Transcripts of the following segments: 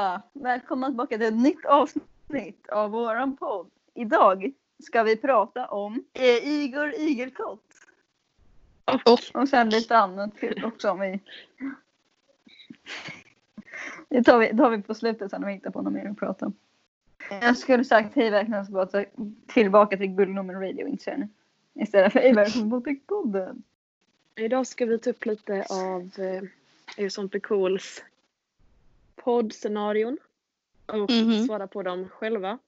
allihopa! Välkomna tillbaka till ett nytt avsnitt av våran podd. Idag ska vi prata om eh, Igor Igelkott. Och, Och sen lite annat också om vi... Det tar vi, tar vi på slutet sen om vi hittar på något mer att prata om. Jag skulle sagt hej välkomna tillbaka, tillbaka till Guldnummer Radio inte sen. Istället för hej välkomna till podden. idag ska vi ta upp lite av eh, sånt blir cools poddscenarion och Mhm. svara på dem själva.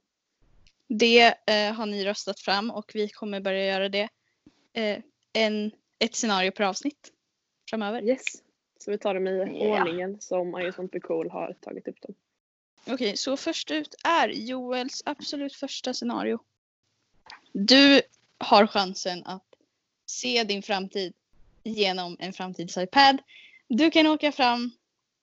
Det eh, har ni röstat fram och vi kommer börja göra det eh, en, ett scenario per avsnitt framöver. Yes. Så vi tar dem i Ja. ordningen som Er sånt blir cool har tagit upp dem. Okej, så först ut är Joels absolut första scenario. Du har chansen att se din framtid genom en framtids-iPad. Du kan åka fram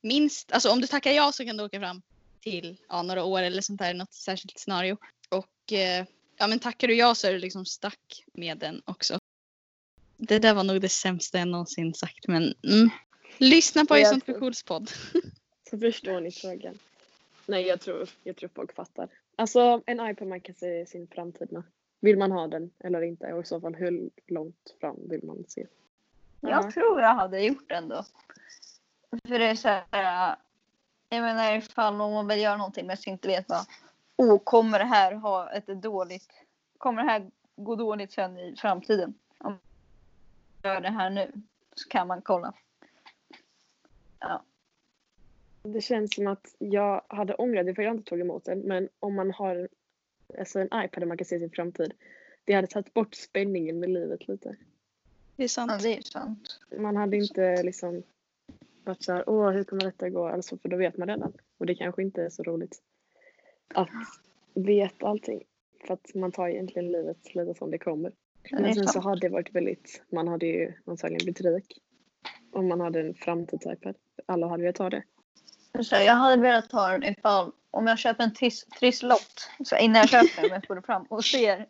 minst, alltså om du tackar ja så kan du åka fram till ja, några år eller sånt där, något särskilt scenario. Och eh, ja men tackar du ja så är du liksom stack med den också. Det där var nog det sämsta jag någonsin sagt men mm. Lyssna på tror- för cools podd. Så förstår ni frågan. Nej, jag tror, jag tror folk fattar. Alltså en iPad man kan se sin framtid med. Vill man ha den eller inte? Och i så fall hur långt fram vill man se? Ja. Jag tror jag hade gjort det ändå. För det är så här. Jag menar ifall om man vill göra någonting men inte vet vad. Oh, kommer det här ha ett dåligt. Kommer det här gå dåligt sen i framtiden? Om jag gör det här nu så kan man kolla. Ja. Det känns som att jag hade ångrat det för jag inte tog emot den. Men om man har alltså en iPad där man kan se sin framtid. Det hade tagit bort spänningen med livet lite. Det är sant. ja, det är sant. Man hade inte liksom varit så här, åh hur kommer detta gå? Alltså, för då vet man redan. Och det kanske inte är så roligt att veta allting. För att man tar egentligen livet lite som det kommer. Det Men sen så hade det varit väldigt, man hade ju antagligen blivit rik. Om man hade en framtids-iPad. Alla hade velat ha det. Jag hade velat ta den ifall om jag köper en triss, trisslott så innan jag köper den, jag får det fram och ser,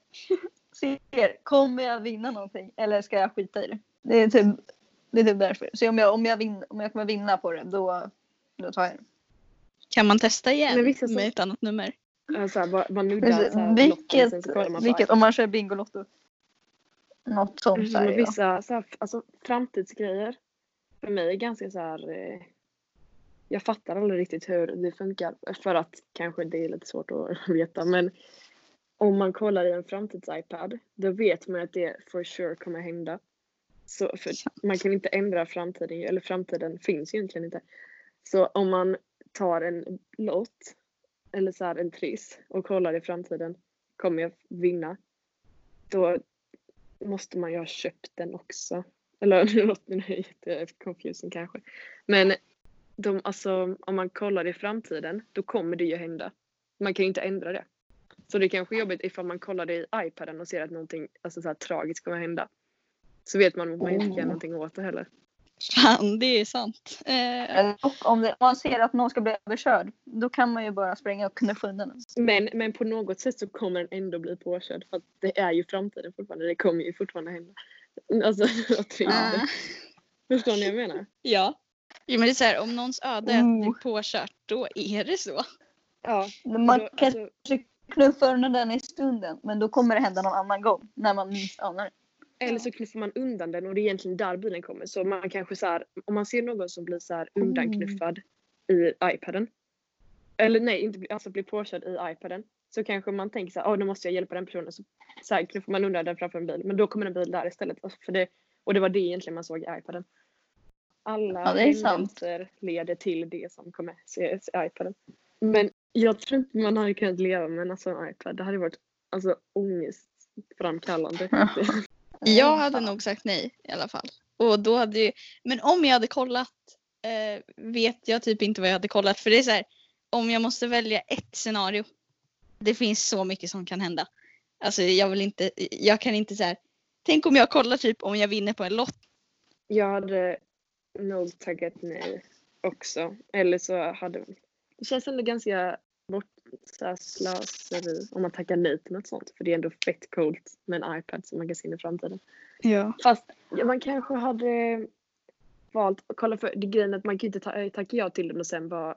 ser kommer jag vinna någonting eller ska jag skita i det? Det är typ, det är typ därför. Så om jag, om jag, vin, om jag kommer vinna på det då, då tar jag den. Kan man testa igen Men vissa som- med ett annat nummer? Alltså, bara, bara nudda så här, Vilket, så man vilket om man kör Bingolotto. Något sånt säger men jag. vissa så här, alltså, framtidsgrejer för mig är ganska så här. Eh, jag fattar aldrig riktigt hur det funkar för att kanske det är lite svårt att veta men om man kollar i en framtids-iPad då vet man att det for sure kommer hända. Så för man kan inte ändra framtiden eller framtiden finns ju egentligen inte. Så om man tar en lott eller så här en triss och kollar i framtiden kommer jag vinna. Då måste man ju ha köpt den också. Eller lotten är jätteconfusing kanske. Men de, alltså, om man kollar i framtiden då kommer det ju hända. Man kan ju inte ändra det. Så det är kanske är jobbigt ifall man kollar det i iPaden och ser att någonting alltså, så här, tragiskt kommer hända. Så vet man att man inte kan göra Oh. någonting åt det heller. Fan, det är sant. Eh, Och om, det, om man ser att någon ska bli överkörd då kan man ju bara springa och knuffa undan. Men, men på något sätt så kommer den ändå bli påkörd för att det är ju framtiden fortfarande. Det kommer ju fortfarande hända. Alltså vad trist. ah. Förstår ni vad jag menar? Ja. Jo men det är så här, om någons öde är att Oh. påkört, då är det så. Ja. Man då, kan alltså, knuffa undan den i stunden men då kommer det hända någon annan gång när man minst anar det. Eller så knuffar man undan den och det är egentligen där bilen kommer. Så man kanske så här, om man ser någon som blir så här undanknuffad i iPaden. Eller nej, inte alltså blir påkörd i iPaden. Så kanske man tänker så här, åh nu måste jag hjälpa den personen. Så, så här knuffar man undan den framför en bil. Men då kommer en bil där istället. Alltså, För det, och det var det egentligen man såg i iPaden. Alla Ja, leder till det som kommer ses i iPaden. Men jag tror inte man hade kunnat leva med en sån iPad. Det hade varit alltså, ångestframkallande. Jag hade nog sagt nej i alla fall. Och då hade ju, men om jag hade kollat eh, vet jag typ inte vad jag hade kollat. För det är så här, om jag måste välja ett scenario. Det finns så mycket som kan hända. Alltså jag vill inte, jag kan inte så här. Tänk om jag kollar typ om jag vinner på en lott. Jag hade nog taggat nej också. Eller så hade... Det känns ändå ganska bort slöseri om man tackar nej till något sånt. För det är ändå fett coolt med en iPad som man kan se in i framtiden. Ja. Fast ja, man kanske hade valt att kolla för det grejen att man kan inte ta, tacka ja till den och sen bara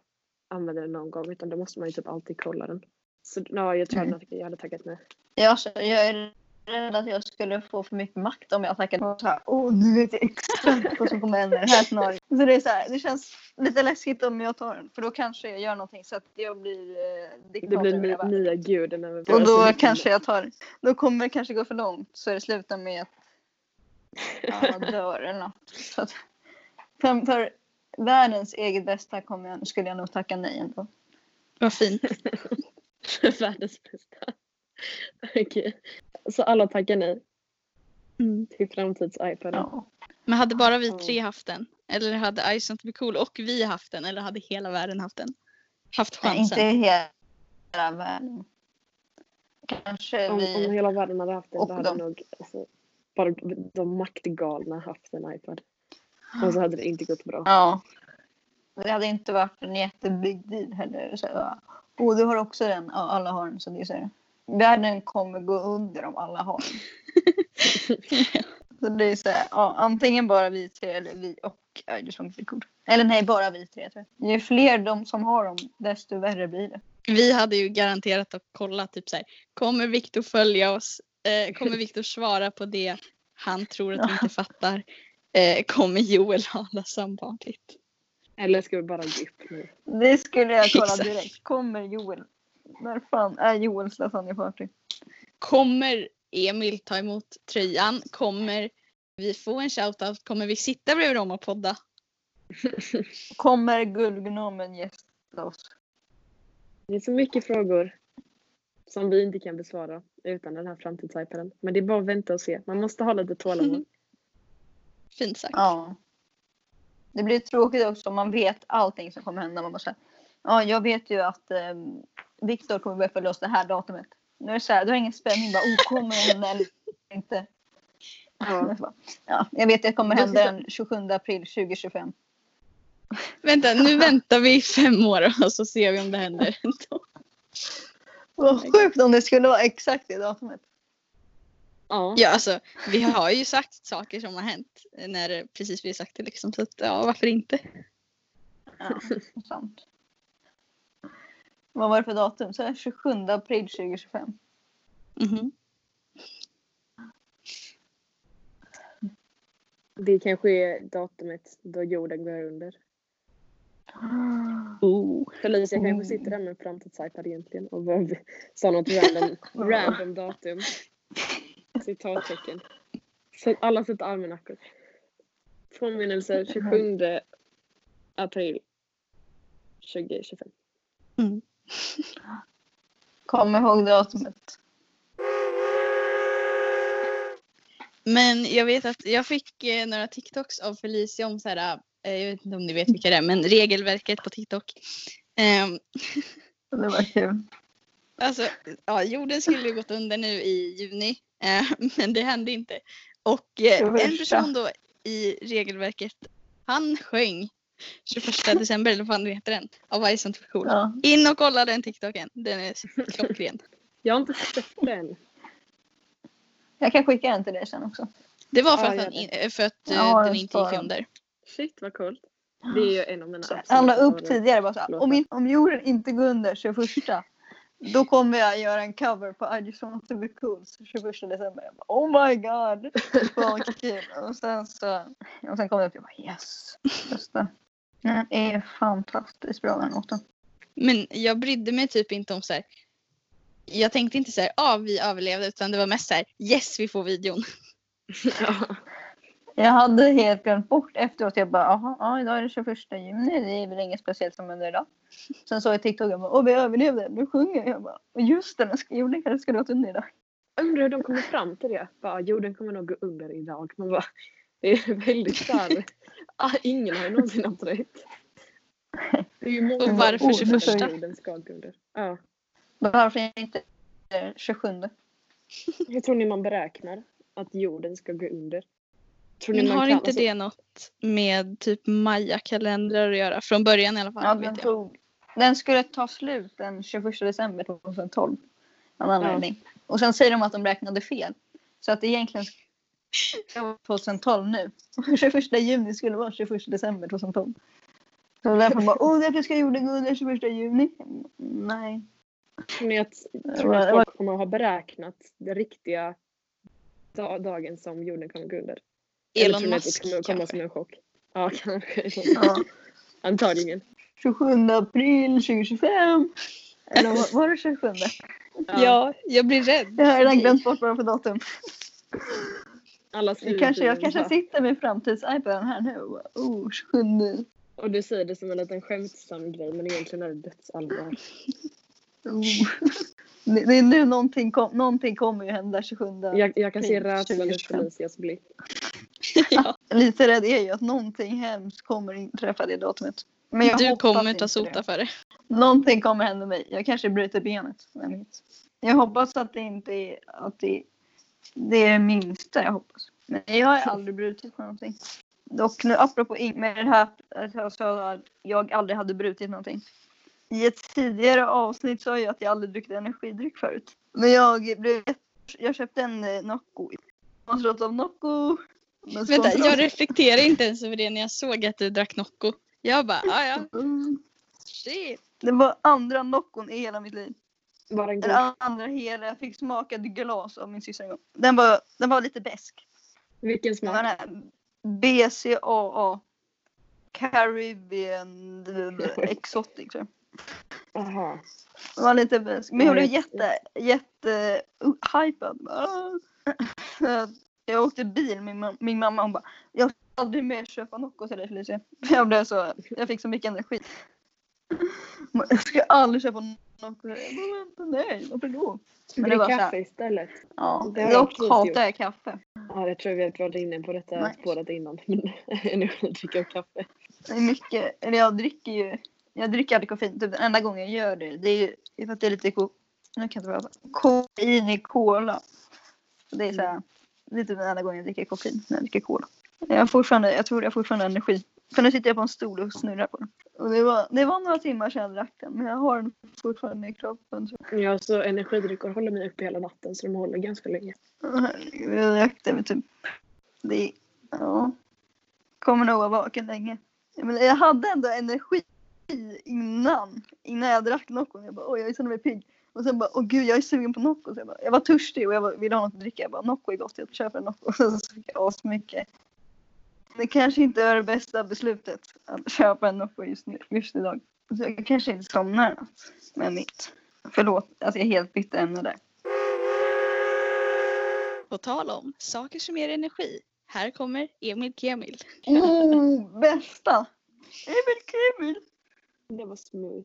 använda den någon gång utan då måste man ju typ alltid kolla den. Så ja, jag tror Mm. att jag hade tackat nej. Ja, alltså, jag är rädd att jag skulle få för mycket makt om jag tackade så här. Åh, nu vet jag exakt vad som kommer hända i det här scenariot. Så det är så här, det känns lite läskigt om jag tar den. För då kanske jag gör någonting så att jag blir eh, Det diktator blir hela världen. nya guden Och då kanske jag tar Då kommer det kanske gå för långt så det slutar med att jag dör eller något. Så att, för, för världens eget bästa kommer jag, skulle jag nog tacka nej ändå. Vad fint. Världens bästa. Okej. Så alla tackar nej Mm. till framtids-iPaden. Ja. Men hade bara vi tre haft den? Eller hade Ice Not Be Cool och vi haft den? Eller hade hela världen haft den? Haft Nej, inte chansen? hela världen. Kanske Om, om vi... hela världen hade haft den och då hade dem. nog alltså, bara de maktgalna haft en iPad. Och så hade det inte gått bra. Ja. Det hade inte varit en jättebig deal heller. Så. Och du har också den. Ja, alla har den. Så det är så här. Världen kommer gå under om alla har. Så det är så här, ja, antingen bara vi tre eller vi och be cool. Eller nej, bara vi tre. Tror jag. Ju fler de som har dem, desto värre blir det. Vi hade ju garanterat att kolla typ så här. Kommer Viktor följa oss? Eh, kommer Viktor svara på det han tror att vi inte fattar? Eh, kommer Joel ha alla sambandigt? Eller ska vi bara ge upp nu? Det skulle jag kolla direkt. Kommer Joel? När fan är Joels lasagneparty? Kommer Emil ta emot tröjan? Kommer vi få en shoutout? Kommer vi sitta bredvid dem och podda? Kommer guldgnomen gästa oss? Det är så mycket frågor som vi inte kan besvara utan den här framtids-iPaden. Men det är bara att vänta och se. Man måste ha lite tålamod. Fint sagt. Ja. Det blir tråkigt också om man vet allting som kommer hända. Man bara säger, ja, jag vet ju att eh, Viktor kommer börja följa oss det här datumet. Nu är det så här, du har ingen spänning. Bara, oh, kommer det hända eller inte? Ja. Ja, jag vet att det kommer hända den 27 april 2025. Vänta, nu väntar vi i fem år och så ser vi om det händer. Vad sjukt om det skulle vara exakt det datumet. Ja. Ja, alltså vi har ju sagt saker som har hänt när precis vi sagt det liksom. Så att, ja, varför inte? Ja, sant. Vad var det för datum? Så här, 27 april 2025. Mhm. Det kanske är datumet då jorden går under. Oh. Felicia Mm. kanske sitter där med en framtids-iPad egentligen och bara sa något random, random datum. Citattecken. Så alla sätter almanackor. Påminnelse 27 april 2025. Kom ihåg datumet. Men jag vet att jag fick eh, några TikToks av Felicia om så här, eh, jag vet inte om ni vet vilka det är, men regelverket på TikTok. Ehm, Det var kul. Alltså, ja, jorden skulle ju gått under nu i juni, eh, men det hände inte. Och eh, en person då i regelverket, han sjöng 21 december, eller vad fan heter den, av Ice and Cool. Ja. In och kolla den TikToken, den är klockren. Jag har inte sett den. Jag kan skicka den till dig sen också. Det var för Ja, att, det. eh, för att eh, Ja, den jag inte gick under. Shit vad coolt. Det är ju en av mina absoluta Han la upp tidigare bara så här, om, in, om jorden inte går under 21 då kommer jag göra en cover på I just want to be cool 21 december. Jag bara, oh my god! Kul. Och sen så och sen kom det upp jag bara yes. Bästa. Den är fantastiskt bra den låten. Men jag brydde mig typ inte om så här. Jag tänkte inte så här, ja vi överlevde, utan det var mest så här, yes vi får videon. Ja. Jag hade helt glömt bort efteråt. Jag bara, jaha, ja, idag är det 21 juni. Det är väl inget speciellt som händer idag. Sen såg jag TikTok och bara, åh vi överlevde. Nu sjunger jag. bara, "Och just det, den ska- jorden kanske skulle gått under idag. Undrar hur de kommer fram till det. Bara, jorden kommer nog gå under idag. Man bara, det är väldigt såhär. ah, ingen har ju någonsin haft rätt. Det är ju många Och varför som tror 21? att jorden ska gå under. Ja. Varför inte 27? Hur tror ni man beräknar att jorden ska gå under? Tror Men man har kan- inte det något med typ Maya-kalendrar att göra? Från början i alla fall. Ja, den, tog, den skulle ta slut den 21 december 2012. Av någon Ja. anledning. Och sen säger de att de räknade fel. Så att det egentligen ska vara 2012 nu. Och 21 juni skulle vara 21 december 2012. Så därför bara, åh därför ska jorden gå under 21 juni. Nej. Men jag Det tror var- att det var- folk kommer att ha beräknat den riktiga da- dagen som jorden kommer gå under. Eller Elon Musk det kommer komma kanske. som en chock? Ja, kanske. Ja. Antagligen. 27 april 2025. Eller vad- var det 27? Ja, jag blir rädd. Jag har redan glömt bort vad det var för datum. Alla Jag kanske, jag kanske sitter med framtids-iPaden här nu oh 27. Och du säger det som en liten skämtsam grej men egentligen är det dödsallvar. Oh. Det, det är nu någonting, kom, någonting kommer ju hända 27. Jag, jag kan se rädslan i 2025. Felicias blick. ja. Lite rädd är ju att någonting hemskt kommer inträffa det datumet. Men jag Du kommer inte ta sota det. för det. Någonting kommer hända mig. Jag kanske bryter benet. Jag hoppas att det inte är att det, det är det minsta jag hoppas. Men jag har aldrig brutit på någonting. Dock nu apropå med det här att jag sa att jag aldrig hade brutit någonting. I ett tidigare avsnitt sa jag att jag aldrig druckit energidryck förut. Men jag, blev, jag köpte en eh, Nocco. Sponsrat av Nocco. Men Vänta, jag reflekterar inte ens över det när jag såg att du drack Nocco. Jag bara, ja ja, Mm. shit. Det var andra Noccon i hela mitt liv. Var den god? Den andra hela, jag fick smaka ett glas av min syster en gång. Den var, den var lite besk. Vilken var den smak? här BCAA. Caribbean Exotic tror jag. Jaha. Den var lite besk. Men jag Ja, blev jätte, jätte uh, hypad. Jag åkte bil med min, min mamma och bara jag ska aldrig mer köpa Nocco till dig Felicia. Jag blev så, jag fick så mycket energi. Jag ska aldrig köpa Nocco. Jag bara, vänta, nej, varför då? Men det var så här- kaffe istället. Ja, Det jag dock hatar jag kaffe. Ja, det tror jag vi har varit inne på detta Nej. spåret innan. Men energidryck och kaffe. Det är mycket, eller jag dricker ju, jag dricker aldrig koffein. Typ den enda gången jag gör det, det är ju för att det är lite ko, nu kan jag inte koffein i cola. Så det är så här, det är typ den enda gången jag dricker koffein, när jag dricker cola. Jag, fortfarande, jag tror jag fortfarande har energi. För nu sitter jag på en stol och snurrar på den. Och det var, det var några timmar sedan jag drack den, men jag har den fortfarande i kroppen. Ja, så energidrycker håller mig uppe hela natten så de håller ganska länge. Herregud, Jag drack med typ, det, ja. Kommer nog vara vaken länge. Menar, jag hade ändå energi innan. Innan jag drack Noccon. Jag bara, oj jag känner mig pigg. Och sen bara, åh gud jag är sugen på Nocco. Så jag, bara, jag var törstig och jag ville ha något att dricka. Jag bara, Nocco är gott, jag köper en Nocco. Och så fick jag asmycket. Det kanske inte är det bästa beslutet att köpa en Nocco just, nu, just idag. Så jag kanske inte somnar något med mitt. Förlåt, alltså jag är helt bytte ämne där. På tal om saker som ger energi. Här kommer Emil Kemil. Oh, bästa! Emil Kemil! Det var smooth.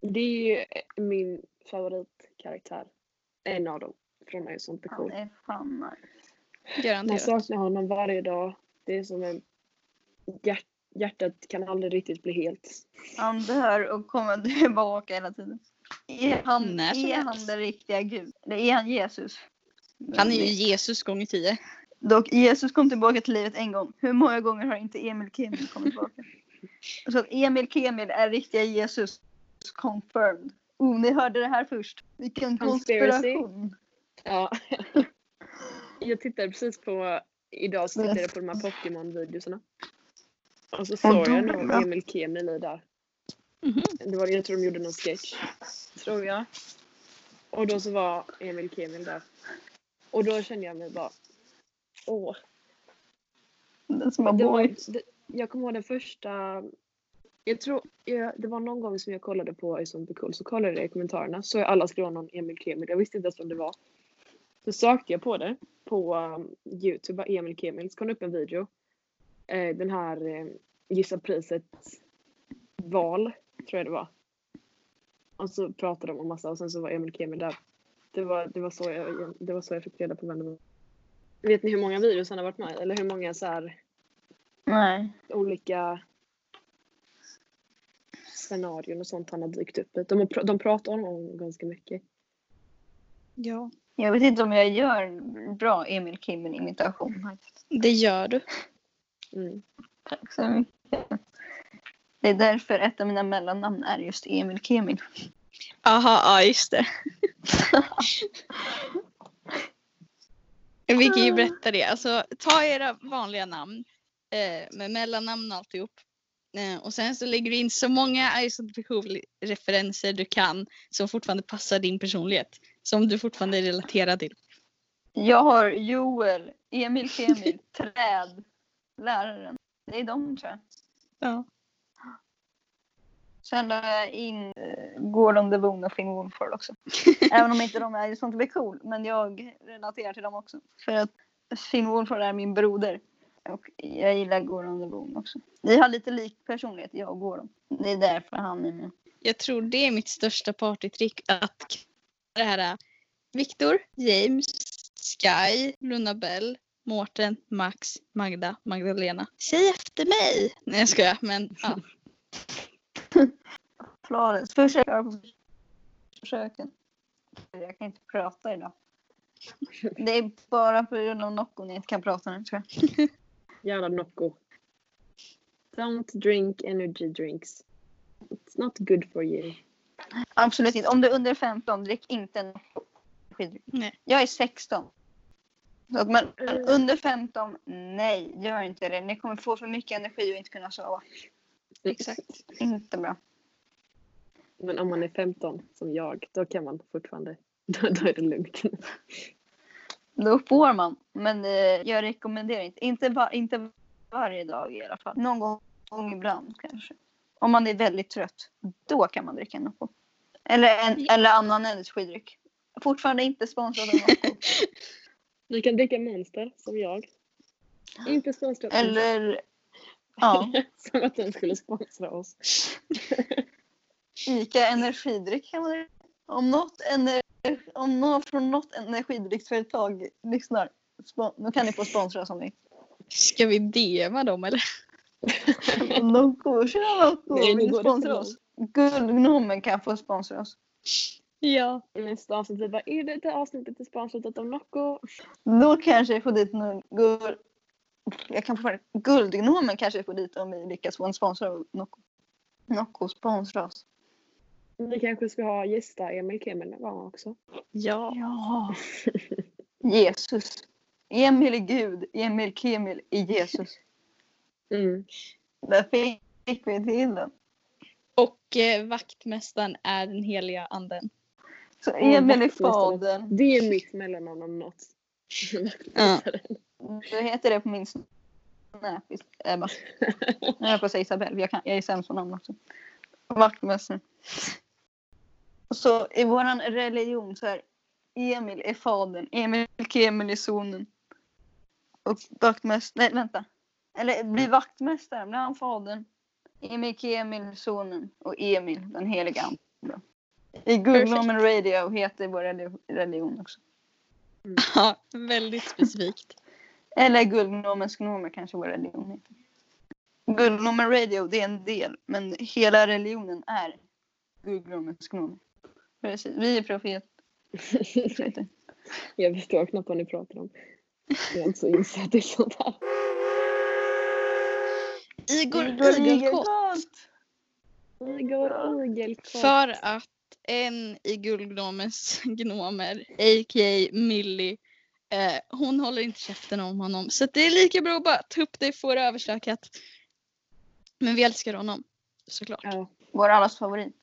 Det är ju min favoritkaraktär. En av dem. Från mig som Han cool. är fan nice. Man Garanterat. saknar honom varje dag. Det är som en... Hjärt, hjärtat kan aldrig riktigt bli helt. Han dör och kommer tillbaka hela tiden. Är han, är han den riktiga gud? Eller är han Jesus? Han är ju Jesus gånger tio. Dock, Jesus kom tillbaka till livet en gång. Hur många gånger har inte Emil Kemil kommit tillbaka? Så att Emil Kemil är riktiga Jesus confirmed. Oh, ni hörde det här först. Vilken konspiration. Ja. jag tittade precis på... Idag så tittade jag på de här Pokémon-videosarna. Och så såg jag nog. Emil Kemil i där. Mhm. Det var, jag tror de gjorde någon sketch. Tror jag. Och då så var Emil Kemil där. Och då kände jag mig bara... Åh. Den som var, boys. det, jag kommer ihåg den första... Jag tror... Jag, det var någon gång som jag kollade på I Zombie Cool så kollade jag i kommentarerna så jag alla skrev någon Emil Kemil. Jag visste inte ens vem det var. Så sökte jag på det på um, Youtube, Emil Kemil. Så kom det upp en video. Eh, den här eh, Gissa priset val, tror jag det var. Och så pratade de om massa och sen så var Emil Kemil där. Det var, det var, så, jag, det var så jag fick reda på vem det var. Vet ni hur många videos han har varit med? Eller hur många så här Nej. olika scenarion och sånt han har dykt upp i. De, de pratar om honom ganska mycket. Ja. Jag vet inte om jag gör bra Emil Kemil imitation. faktiskt. Det gör du. Mm. Tack så mycket. Det är därför ett av mina mellannamn är just Emil Kemil. Aha, ja just det. Vi kan ju berätta det. Alltså, ta era vanliga namn eh, med mellannamn och alltihop. Eh, Och sen så lägger du in så många Ice Beach-referenser du kan som fortfarande passar din personlighet. Som du fortfarande är relaterad till. Jag har Joel, Emil Kemil, Träd, läraren. Det är de tror jag. Ja. Sen la jag in Gordon Devon och Finn Wolford också. Även om inte de är sånt blir cool. Men jag relaterar till dem också. För att Finn Wolford är min broder. Och jag gillar Gordon Devon också. Vi har lite lik personlighet, jag och Gordon. Det är därför han är med. Jag tror det är mitt största partytrick att det här är Viktor, James, Sky, Luna Bell, Mårten, Max, Magda, Magdalena. Säg efter mig! Nej jag skojar men ja. Flores. Försök försöken. Jag kan inte prata idag. Det är bara på grund av Nocco ni inte kan prata nu tror jag. Jävla Nocco. Don't drink energy drinks. It's not good for you. Absolut inte. Om du är under 15, drick inte Nocco. Skitdryck. Nej. Jag är 16. Så att, men under 15, nej, gör inte det. Ni kommer få för mycket energi och inte kunna sova. Exakt. Inte bra. Men om man är 15 som jag, då kan man fortfarande, då, då är det lugnt. Då får man. Men eh, jag rekommenderar inte. Inte, va, inte varje dag i alla fall. Någon gång ibland kanske. Om man är väldigt trött. Då kan man dricka Nocco. Eller, en, eller annan energidryck. Fortfarande inte sponsrad av Nocco. Ni kan dricka Monster som jag. Inte sponsrat. Eller ja, Som att den skulle sponsra oss. Ica energidryck kan man. Om något, ener, om någon från något energidrycksföretag lyssnar. spon- Då kan ni få sponsra som ni. Ska vi DMa dem eller? Nocco, tjena Nocco, Nej, nu vill du går sponsra oss? Guldgnomen kan få sponsra oss. Ja. I nästa avsnitt, vi bara, är det det avsnittet är sponsrat av Nocco? Då kanske jag får dit någon guld... Jag kan få Guldgnomen kanske jag får dit om vi lyckas få en sponsor av Nocco. Nocco sponsrar oss. Vi kanske ska ha gästa Emil Kemel någon gång också. Ja. Ja. Jesus. Emil är Gud, Emil Kemil är Jesus. Mm. Där fick vi till den. Och eh, vaktmästaren är den heliga anden. Så Emil är fadern. Det är mitt mellannamn om något. Ja. Du heter det på min snap. Ebba. Jag höll på att säga Isabelle. Jag, kan, jag är sämst på namn också. Vaktmästaren. Och så i våran religion så är Emil är fadern. Emil Kemil är sonen. Och vaktmästaren. Nej vänta. Eller blir vaktmästaren. Blir han fadern? Emil Kemil sonen. Och Emil den heliga anden. I Guldgnomen Radio heter vår reli- religion också. Ja, väldigt specifikt. Eller Guldgnomens gnomer kanske vår religion heter. Guldgnomen Radio det är en del men hela religionen är Guldgnomens gnomer. Precis. Vi är profet. profeter. Jag förstår knappt vad ni pratar om. Jag är inte så insatt i sånt här. Igor Igor Igelkott. Igor Igelkott. För att en i Guldgnomens gnomer, a.k.a. Millie, eh, hon håller inte käften om honom. Så det är lika bra att bara ta upp det få det överstökat. Men vi älskar honom, såklart. Ja. Vår allas favorit.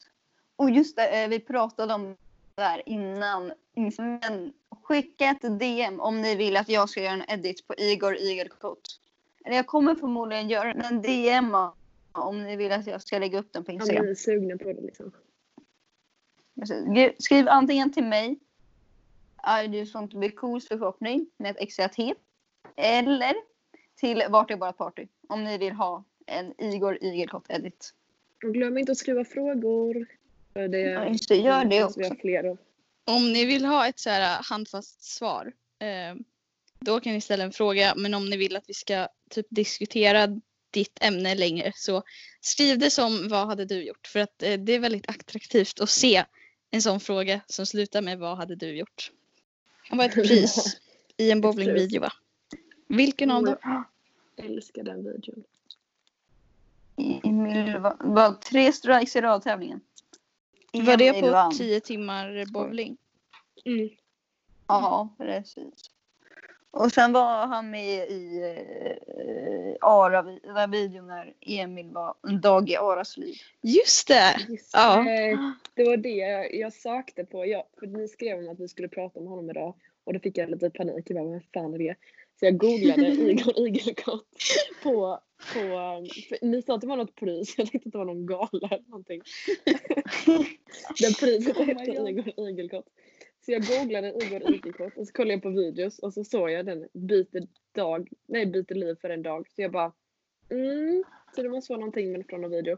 Och just det, eh, vi pratade om det här innan. Men skicka ett DM om ni vill att jag ska göra en edit på Igor Igelkott. Eller jag kommer förmodligen göra en DM om ni vill att jag ska lägga upp den på Ja, Instagram. men sugna på det liksom. Gre- Skriv antingen till mig. Är du sånt blir cools förhoppning med ett extra T. Eller till Vart är bara party. Om ni vill ha en Igor Igelkott edit. Och glöm inte att skriva frågor. För det, Ja, just det, gör det också. har fler av. Om ni vill ha ett så här handfast svar, eh, då kan ni ställa en fråga. Men om ni vill att vi ska typ diskutera ditt ämne längre så skriv det som vad hade du gjort? För att eh, det är väldigt attraktivt att se en sån fråga som slutar med vad hade du gjort? Det kan vara ett pris i en bowlingvideo va? Vilken av dem? Jag älskar den videon. Emil va- var tre strikes i rad tävlingen. Var det på. 10 timmar bowling? Mm. Ja, precis. Och sen var han med i eh, Ara-videon när Emil var en dag i Aras liv. Just det! Just Ja. det. Det var det jag, jag sökte på. Jag, för ni skrev om att vi skulle prata om honom idag. Och då fick jag lite panik. Jag bara, fan är det? Så jag googlade Igor Igelkott på, på ni sa att det var något pris. Jag tänkte att det var någon gala eller någonting. Den priset Oh hette. Igor Igelkott. Så jag googlade Igor Igelkott och så kollade jag på videos och så såg jag den byter dag, nej byter liv för en dag. Så jag bara mm, så det måste vara någonting med från någon video.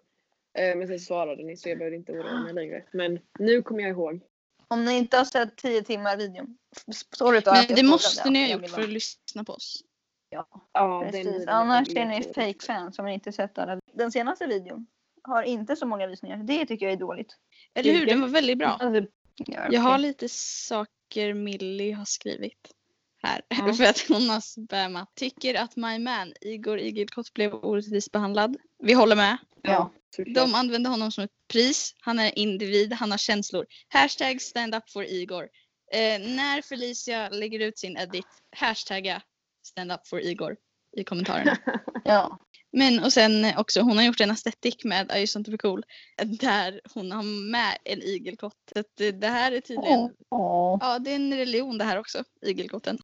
Eh, Men sen svarade ni så jag behövde inte oroa mig längre. Men nu kommer jag ihåg. Om ni inte har sett 10 timmar videon. Sorry då att Men det måste ni ha gjort för att lyssna på oss. Ja, Precis, videon annars är ni ihåg. fake-fans om ni inte sett alla. Den senaste videon har inte så många visningar. Det tycker jag är dåligt. Eller hur? Den var väldigt bra. Alltså, ja, Jag har lite saker Millie har skrivit här. Ja. För att hon har spammat. Tycker att my man Igor Igelkott blev orättvist behandlad. Vi håller med. Ja. De använde honom som ett pris. Han är individ, han har känslor. Hashtag stand up for Igor. Eh, när Felicia lägger ut sin edit, hashtagga stand up for Igor i kommentarerna. Ja. Men och sen också, hon har gjort en aesthetic med I just want to be cool. Där hon har med en igelkott. Så att det här är tydligen, Åh. ja det är en religion det här också, igelkotten.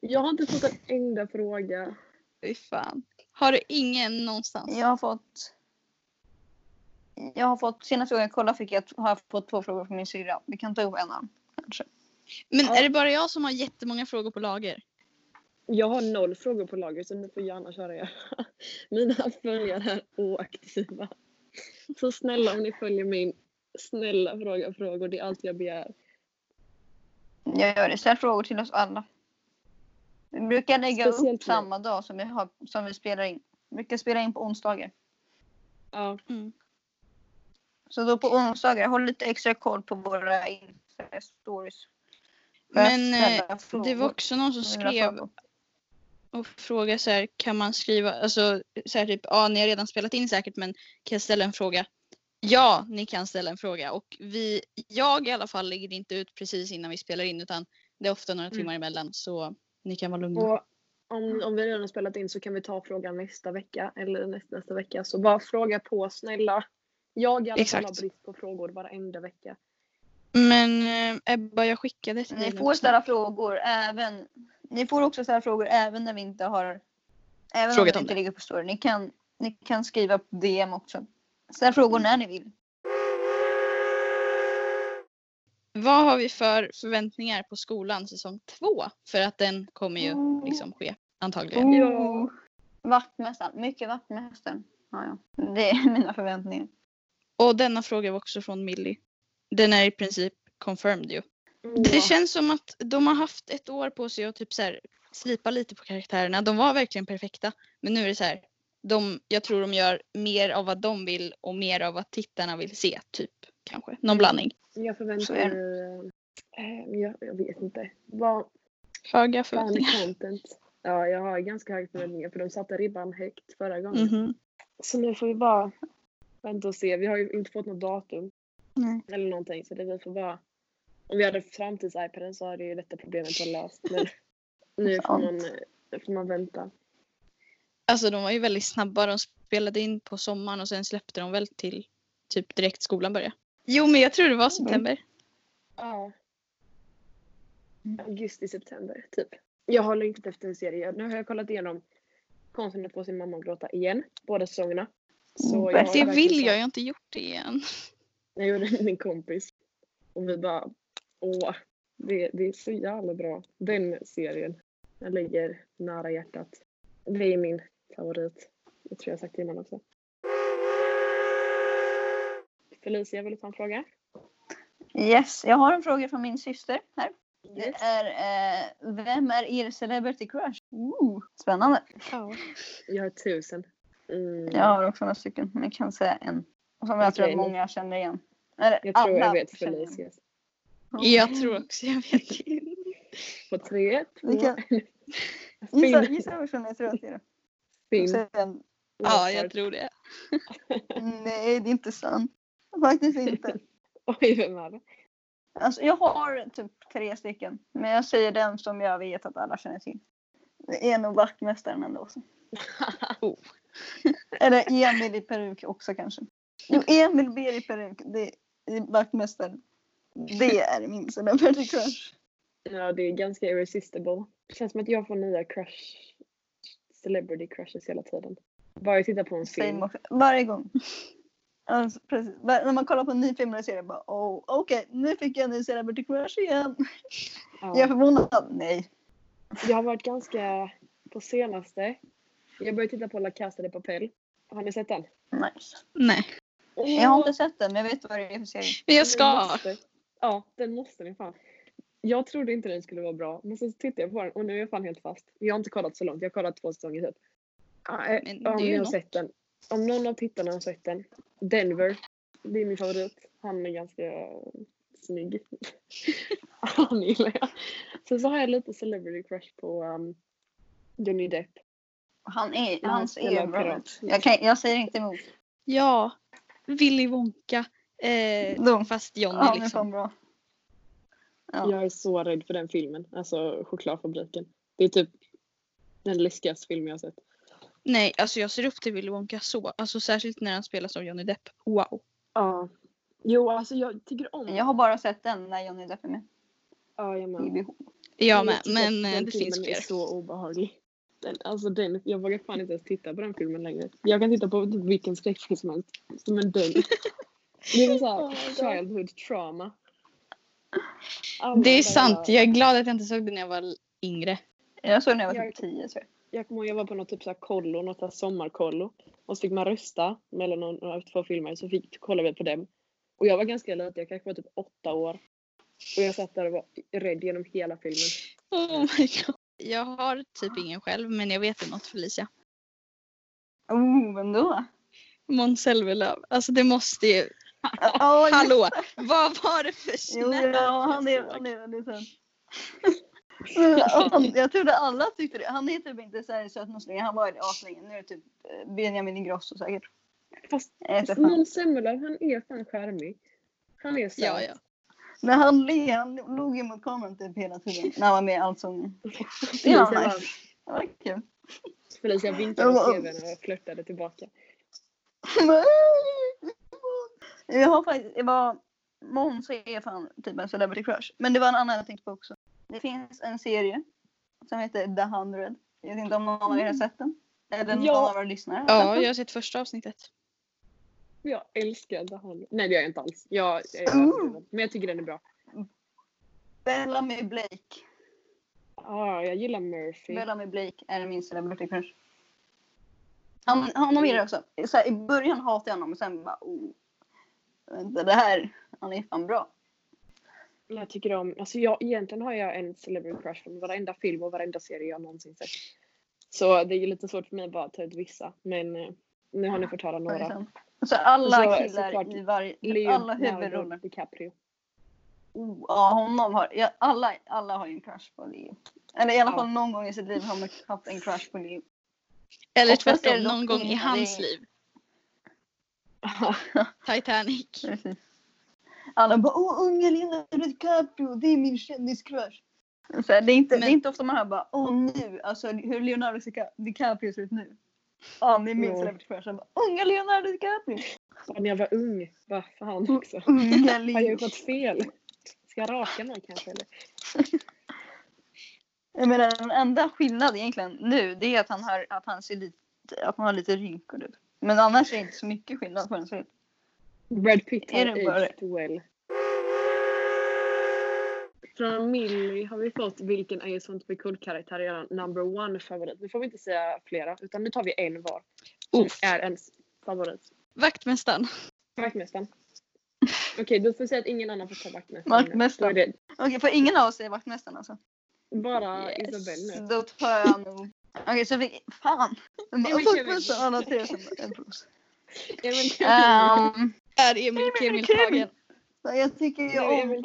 Jag har inte fått en enda fråga. Fy fan. Har du ingen någonstans? Jag har fått... Jag har fått, senaste gången jag kollade fick jag, har jag fått två frågor från min syrra. Vi kan ta upp en annan. Kanske. Men Ja. är det bara jag som har jättemånga frågor på lager? Jag har noll frågor på lager så ni får gärna köra er. Mina följare är oaktiva. Så snälla om ni följer min snälla fråga frågor. Det är allt jag begär. Jag gör det. Ställ frågor till oss alla. Vi brukar lägga Speciellt upp samma dag som vi, har, som vi spelar in. Vi brukar spela in på onsdagar. Ja, Mm. Så då på onsdagar, håll lite extra koll på våra Insta-stories. Men eh, det var också någon som skrev. Och frågade så här, kan man skriva, alltså så här typ, ja ni har redan spelat in säkert men kan jag ställa en fråga? Ja, ni kan ställa en fråga och vi, jag i alla fall lägger inte ut precis innan vi spelar in utan det är ofta några Mm. timmar emellan så ni kan vara lugna. och om, om vi redan har spelat in så kan vi ta frågan nästa vecka eller nästa, nästa vecka. Så bara fråga på snälla. Jag i alla fall har Exakt. brist på frågor varenda vecka. Men eh, Ebba, jag skickade till Ni dig får också. ställa frågor även. Ni får också ställa frågor även när vi inte har. Även Frågat om det inte det. ligger på story. Ni kan, ni kan skriva på DM också. Ställ frågor när ni vill. Vad har vi för förväntningar på skolan säsong två? För att den kommer ju liksom ske antagligen. Oh. Vaktmästaren. Mycket vaktmästaren. Ja, ja. Det är mina förväntningar. Och denna fråga var också från Millie. Den är i princip confirmed ju. Det känns som att de har haft ett år på sig att typ så här, slipa lite på karaktärerna. De var verkligen perfekta. Men nu är det så här. De, jag tror de gör mer av vad de vill och mer av vad tittarna vill se. Typ kanske. Någon Mm. blandning. Jag förväntar mig... eh, Jag, jag vet inte. Vad Höga förväntningar. content? Ja, jag har ganska höga förväntningar för de satte ribban högt förra gången. Mhm. Så nu får vi bara vänta och se. Vi har ju inte fått något datum Nej. eller någonting så det vi får bara... Om vi hade framtids-iPaden så hade ju detta problemet varit löst. Men nu får man, nu får man vänta. Alltså de var ju väldigt snabba. De spelade in på sommaren och sen släppte de väl till typ direkt skolan började. Jo men jag tror det var september. Ja. Mm. Augusti, september typ. Jag har längtat efter en serie. Nu har jag kollat igenom Konsten att få sin mamma att gråta igen. Båda säsongerna. Så Mm, Det vill så- jag, jag har inte gjort det igen. Jag gjorde det med min kompis. Och vi bara, åh, det, det är så jävla bra. Den serien. Jag ligger nära hjärtat. Det är min favorit. Jag tror jag sagt det innan också. Felicia, vill du ta en fråga? Yes, jag har en fråga från min syster här. Det Yes. är, eh, vem är er celebrity crush? Ooh, spännande. Ja. Jag har tusen. Mm. Jag har också några stycken, men jag kan säga en. Som jag tror Okej, att många känner igen. Eller, Jag tror jag alla vet känner Felicias. Jag tror också jag vet. På tre, två, kan-. Gissa, gissa vilken jag tror att det är. Finn. Sen, Ja, jag tror det. nej, det är inte sant. Faktiskt inte. Oj, vem är det? Alltså jag har typ tre stycken. Men jag säger den som jag vet att alla känner till. Det är nog vaktmästaren ändå. Också. Oh. Eller Emil i peruk också kanske. Jo, Emil ber i peruk. Det är vaktmästaren. Det är min celebrity crush. Ja, det är ganska irresistible. Det känns som att jag får nya crush, celebrity crushes hela tiden. Bara jag tittar på en film. Varje gång. Alltså, precis. Var- När man kollar på en ny film eller serie bara oh, okej nu fick jag en ny celebrity crush igen. Jag är Ja. förvånad. Nej. Jag har varit ganska, på senaste, jag började titta på La Casa de Papel. Har ni sett den? Nice. Nej. Jag har inte sett den men jag vet vad det är för serie. Men jag ska. Ja, den måste ni fan. Jag trodde inte den skulle vara bra, men så tittade jag på den och nu är jag fan helt fast. Jag har inte kollat så långt, jag har kollat två säsonger typ. Ja, eh, Men det är om ni har något. sett den. Om någon av tittarna har sett den. Denver, det är min favorit. Han är ganska snygg. Han gillar jag. Sen så har jag lite celebrity crush på um, Johnny Depp. Han är, han hans är bra. Jag, kan, jag säger inte emot. Ja. Willy Wonka. Eh, De- fast Johnny är liksom. fan bra. Ja. Jag är så rädd för den filmen. Alltså chokladfabriken. Det är typ den läskigaste film jag har sett. Nej, alltså jag ser upp till Willy Wonka så. Alltså särskilt när han spelar som Johnny Depp. Wow. Ja. Jo, alltså jag tycker om Jag har bara sett den när Johnny Depp är med. Ja, jag med. Jag med, men att eh, den det finns fler. är så obehaglig. Den, alltså den, jag vågar fan inte ens titta på den filmen längre. Jag kan titta på typ vilken skräckfilm som helst. Men den. Det är såhär Oh childhood trauma. Alla Det är bara- sant. Jag är glad att jag inte såg det när jag var yngre. Jag såg den när jag var Jag- typ 10 tror jag. Jag kommer ihåg jag var på något typ såhär kollo, något såhär sommarkollo. Och så fick man rösta mellan några två filmer så fick, kollade vi på dem. Och jag var ganska liten, jag kanske var typ åtta år. Och jag satt där och var rädd genom hela filmen. Oh my god. Jag har typ ingen själv, men jag vet något Felicia. Oh, vem då? Måns Zelmerlöw. Alltså det måste ju... Oh, Hallå! Vad var det för Jo, snäll ja, han är, jag han är väldigt söt. Men han- Jag trodde alla tyckte det. Han är typ inte så här söt någon så länge. Han var det aslänge. Nu är det typ eh, Benjamin Ingrosso säkert. Fast fan. Måns Zelmerlöw, han är fan charmig. Han är söt. Ja, ja. När han ler, han log ju mot kameran typ hela tiden. När han var med i Allsången. Det var nice. Det var kul. Felicia vinkade Ja, åt men- tvn och flörtade tillbaka. Jag har faktiskt, det var Måns är fan typ en celebrity crush. Men det var en annan jag tänkte på också. Det finns en serie som heter The 100. Jag vet inte om någon av er har sett den. Eller någon Ja. av våra lyssnare Ja, jag har sett första avsnittet. Jag älskar det här. Nej det gör jag inte alls. Jag, jag, Ooh. men jag tycker den är bra. Bellamy Blake. Ja, jag gillar Murphy. Bellamy Blake är min celebrity crush. Han, han har med det också. Så här, I början hatade jag honom och sen bara oh. Vänta, det här, han är fan bra. Jag tycker om, alltså jag, egentligen har jag en celebrity crush från varenda film och varenda serie jag någonsin sett. Så det är lite svårt för mig bara att ta ut vissa. Men eh, nu har ni fått höra några. Så alla Så- killar såklart i varje, alla huvudroller. DiCaprio. Oh, ja, honom har, ja, alla, alla har ju en crush på Leo. Eller i alla Ja. fall någon gång i sitt liv har man haft en crush på Leo. Eller tvärtom, någon gång i hans liv. Titanic. Alla bara åh unga Leonardo DiCaprio, det är min kändiscrush. Så här, det, är inte, det är Men- inte ofta man hör bara åh nu, alltså hur Leonardo Dica- DiCaprio ser ut nu. Ja, det är min Ja. celebrity crush. Unga Leonardo DiCaprio. Ja, När jag var ung, vad fan också. Unga Har jag gjort något fel? Ska jag raka mig kanske eller? Jag menar den enda skillnaden egentligen nu det är att han har, att han ser lite, att han har lite rynkor ut. Men annars är det inte så mycket skillnad på ser ut. Brad Pitt har aged well. Från Millie har vi fått vilken är sånt för karaktär är er number one favorit. Nu får vi inte säga flera utan nu tar vi en var. Som är ens favorit. Vaktmästaren. Vaktmästaren. Okej, du får säga att ingen annan får ta vaktmästaren. Vaktmästaren. Okej, för ingen av oss är vaktmästaren alltså? bara Yes. Isabelle nu. Då tar jag nog... Okej, så vi... Fan! Emil Vaktmästaren alla tre som en plus. Emil Ehm, Är Emil Kemil tagen. jag tycker ju om...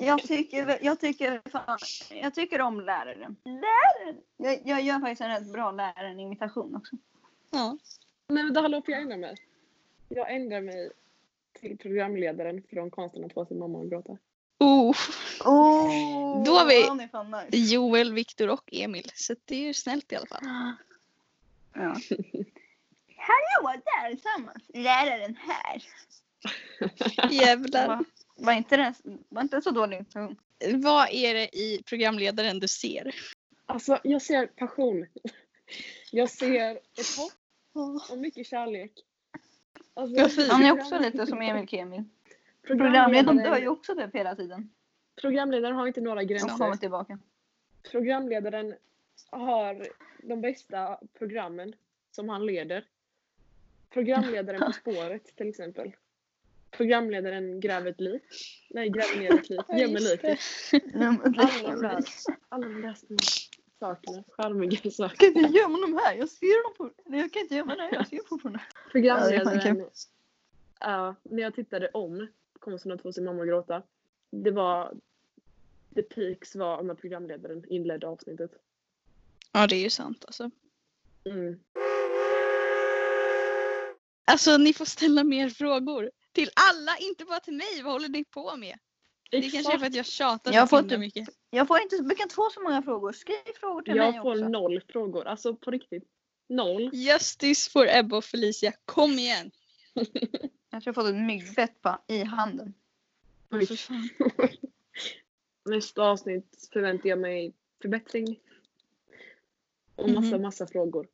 Jag tycker, jag tycker, fan, jag tycker om läraren. Läraren? Jag, jag gör faktiskt en rätt bra läraren-imitation också. Ja. Nej men då hallå, får jag ändra mig? Jag ändrar mig till programledaren från konsten att få sin mamma att gråta. Oh, Oh, Då har vi- nice. Joel, Viktor och Emil. Så det är ju snällt i alla fall. Ja. Hallå där tillsammans. Läraren här. Jävlar. Va, var, inte den, var inte så dålig ton. Vad är det i programledaren du ser? Alltså jag ser passion. Jag ser ett hopp och mycket kärlek. Alltså, fint. Han är också lite som Emil Kemil. Programledaren, dör ju också typ hela tiden. programledaren har inte några gränser. kommer tillbaka. Programledaren har de bästa programmen som han leder. Programledaren På spåret till exempel. Programledaren Gräver ett lik. Nej, gräver ner ett lik. Gömmer liket. Alla alla de där sakerna. Charmiga saker. kan inte gömma dem här. Jag ser dem på... Jag kan inte gömma dem. Jag ser fortfarande. Programledaren. Ja, när jag tittade om Konsten att få sin mamma att gråta. Det var the peaks var när programledaren inledde avsnittet. Ja, det är ju sant alltså. Mm. Alltså, ni får ställa mer frågor. Till alla, inte bara till mig. Vad håller ni på med? Det kanske är för att jag tjatar Jag så himla mycket. Jag får inte, brukar inte få så många frågor. Skriv frågor till mig Jag får också. noll frågor. Alltså på riktigt. Noll. Justice for Ebba och Felicia. Kom igen! Jag tror jag fått ett myggbett på, i handen. Oj. Nästa avsnitt förväntar jag mig förbättring. Och massa, Mhm. massa frågor.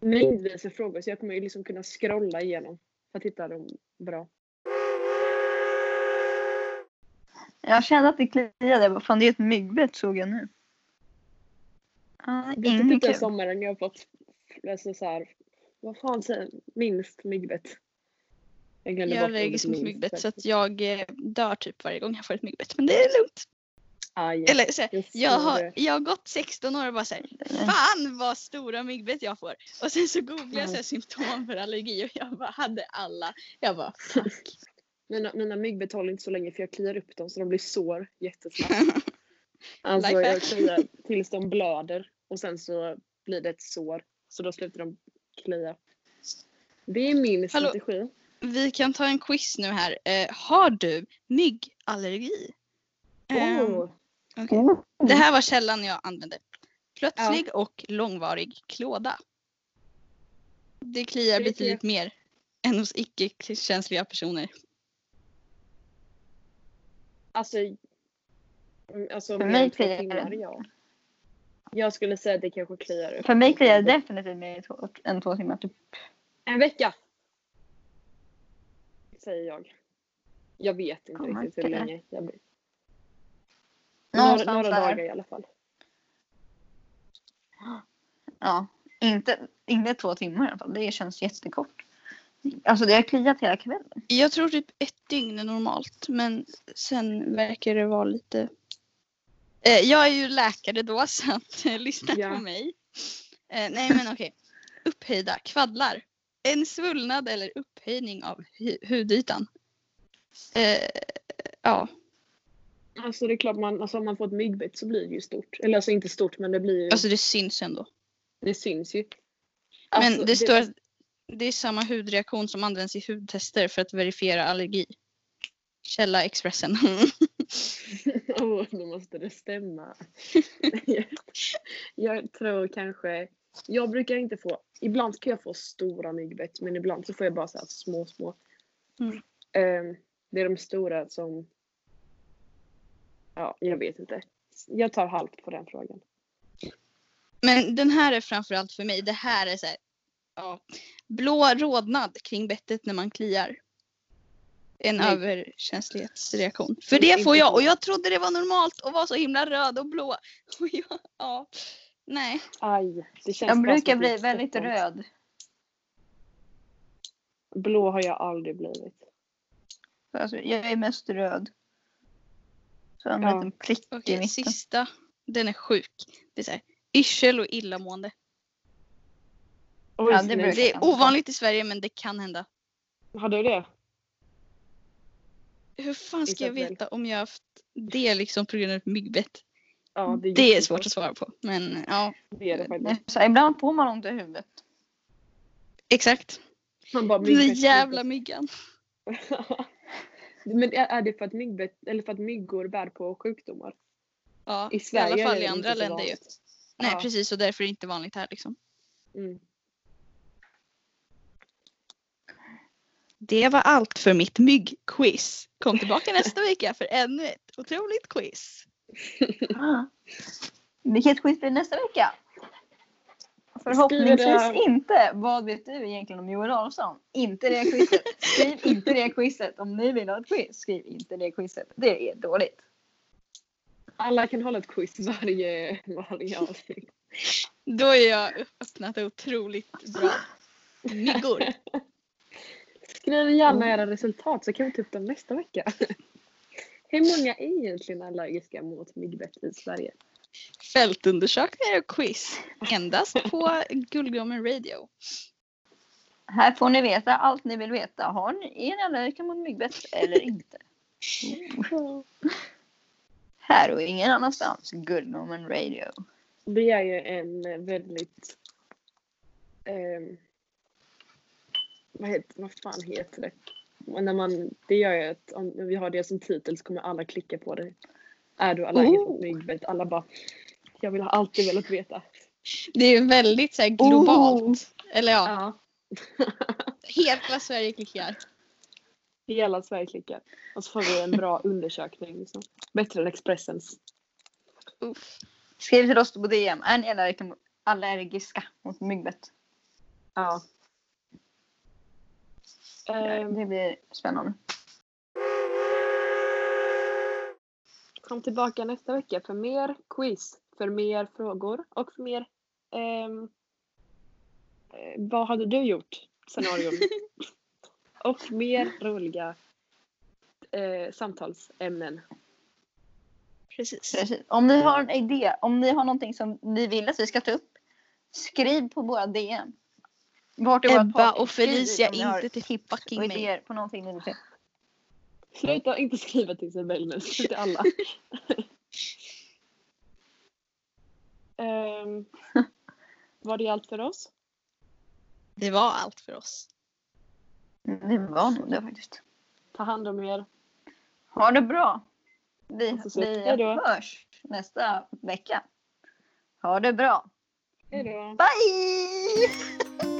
Mängdvis med frågor så jag kommer ju liksom kunna scrolla igenom för att hitta dem bra. Jag kände att det kliade. Vad fan det är ett myggbett såg jag nu. Ah, Det är typ den sommaren jag har fått alltså så här, vad fan säger minst myggbett. Jag Jag är allergisk mot myggbett så att jag eh, dör typ varje gång jag får ett myggbett. Men det är lugnt. Aj, Eller så här, jag har, jag har gått 16 år och bara såhär, fan vad stora myggbett jag får. Och sen så googlade jag så här, symptom för allergi och jag bara hade alla. Jag bara fuck. Mina, mina myggbett håller inte så länge för jag kliar upp dem så de blir sår jättesnabbt. Alltså jag kliar tills de blöder och sen så blir det ett sår. Så då slutar de klia. Det är min Hallå. strategi. Vi kan ta en quiz nu här. Eh, har du myggallergi? Ehm, Oh. okej. Det här var källan jag använde. Plötslig och långvarig klåda. Det kliar betydligt mer än hos icke-känsliga personer. Alltså, mm, alltså För mig kliar det. ja. Jag skulle säga att det kanske kliar upp. För mig kliar det definitivt mer än två, timmar. Typ. En vecka! Säger jag. Jag vet inte riktigt hur länge. Jag blir. Några, några dagar i alla fall. Ja, inte, inte två timmar i alla fall. Det känns jättekort. Alltså det har kliat hela kvällen. Jag tror typ ett dygn är normalt men sen verkar det vara lite... Eh, jag är ju läkare då så att eh, lyssna Ja. på mig. Eh, nej men okej. Upphöjda kvaddlar. En svullnad eller upphöjning av hu- hudytan. Eh, ja, Alltså det är klart, man, alltså, om man får ett myggbett så blir det ju stort. Eller alltså inte stort men det blir ju, alltså det syns ändå. det syns ju. Men Alltså, det står att det är samma hudreaktion som används i hudtester för att verifiera allergi. Källa Expressen. Åh, då måste det stämma. jag tror kanske, jag brukar inte få, ibland kan jag få stora myggbett men ibland så får jag bara så små små. Mm. Ehm, det är de stora som, ja jag vet inte. Jag tar halvt på den frågan. Men den här är framförallt för mig. Det här är så här, ja, blå rodnad kring bettet när man kliar. En Nej. överkänslighetsreaktion. För Nej, det får jag och jag trodde det var normalt att vara så himla röd och blå. Och jag, ja, nej. Aj, det känns Jag brukar bli väldigt röd. Blå har jag aldrig blivit. Alltså, jag är mest röd. Så en Ja. liten prick i Okej, mitten. sista. Den är sjuk. Det är så här, yrsel och illamående. Oj, Ja, det Det är ovanligt i Sverige men det kan hända. Har du det? Hur fan ska jag veta om jag haft det liksom på grund av ett myggbett? Ja, Det är jättesvårt. svårt att svara på. Men ja, Det är det faktiskt. Så ibland får man ont i huvudet. exakt. Man bara Den där jävla myggan. Men är det för att, myggbett, eller för att myggor bär på sjukdomar? Ja, I I Sverige alla är fall i andra länder ju. Nej Ja. precis och därför är det inte vanligt här liksom. Mm. Det var allt för mitt myggquiz. Kom tillbaka nästa vecka för ännu ett otroligt quiz. Vilket quiz blir nästa vecka? Förhoppningsvis inte. Vad vet du egentligen om Joel Adolfsson? Inte det quizet. Skriv inte det quizet. Om ni vill ha ett quiz, skriv inte det quizet. Det är dåligt. Alla kan hålla ett quiz varje, varje avsnitt. Då är jag öppnat otroligt bra. Myggor. Skriv gärna era resultat så kan vi ta upp dem nästa vecka. Hur många är egentligen allergiska mot myggbett i Sverige? Fältundersökningar och quiz. Endast på Guldgommen Radio. Här får ni veta allt ni vill veta. Har ni, är ni allergiska mot myggbett eller inte? Här och ingen annanstans. Guldgommen Radio. Det är ju en väldigt... ehm, vad, heter, vad fan heter det? Och När man, det gör ju att om vi har det som titel så kommer alla klicka på det. Är du allergisk mot Oh. myggbett? Alla bara... Jag vill ha alltid velat veta. Det är väldigt så här, globalt. Eller ja, Ja. hela Sverige klickar. Hela Sverige klickar. Och så får vi en bra undersökning. Liksom. Bättre än Expressens. Uff. Skriv till oss på DM. Är ni allergiska mot, allergiska mot myggbett? Ja. Ehm, Det blir spännande. Kom tillbaka nästa vecka för mer quiz, för mer frågor och för mer ehm, eh, vad hade du gjort scenarion. och mer roliga eh, samtalsämnen. Precis. Precis. Om ni har en idé, om ni har någonting som ni vill att vi ska ta upp, skriv på våra DM. Vart är Ebba och Felicia, inte till fucking mig. på någonting ni vill se. Sluta inte skriva till Isabelle nu, skriv till alla. Ehm, var det allt för oss? Det var allt för oss. Det var nog det faktiskt. Ta hand om er. Ha det bra. Vi, vi hörs nästa vecka. Ha det bra. Hej då. Bye!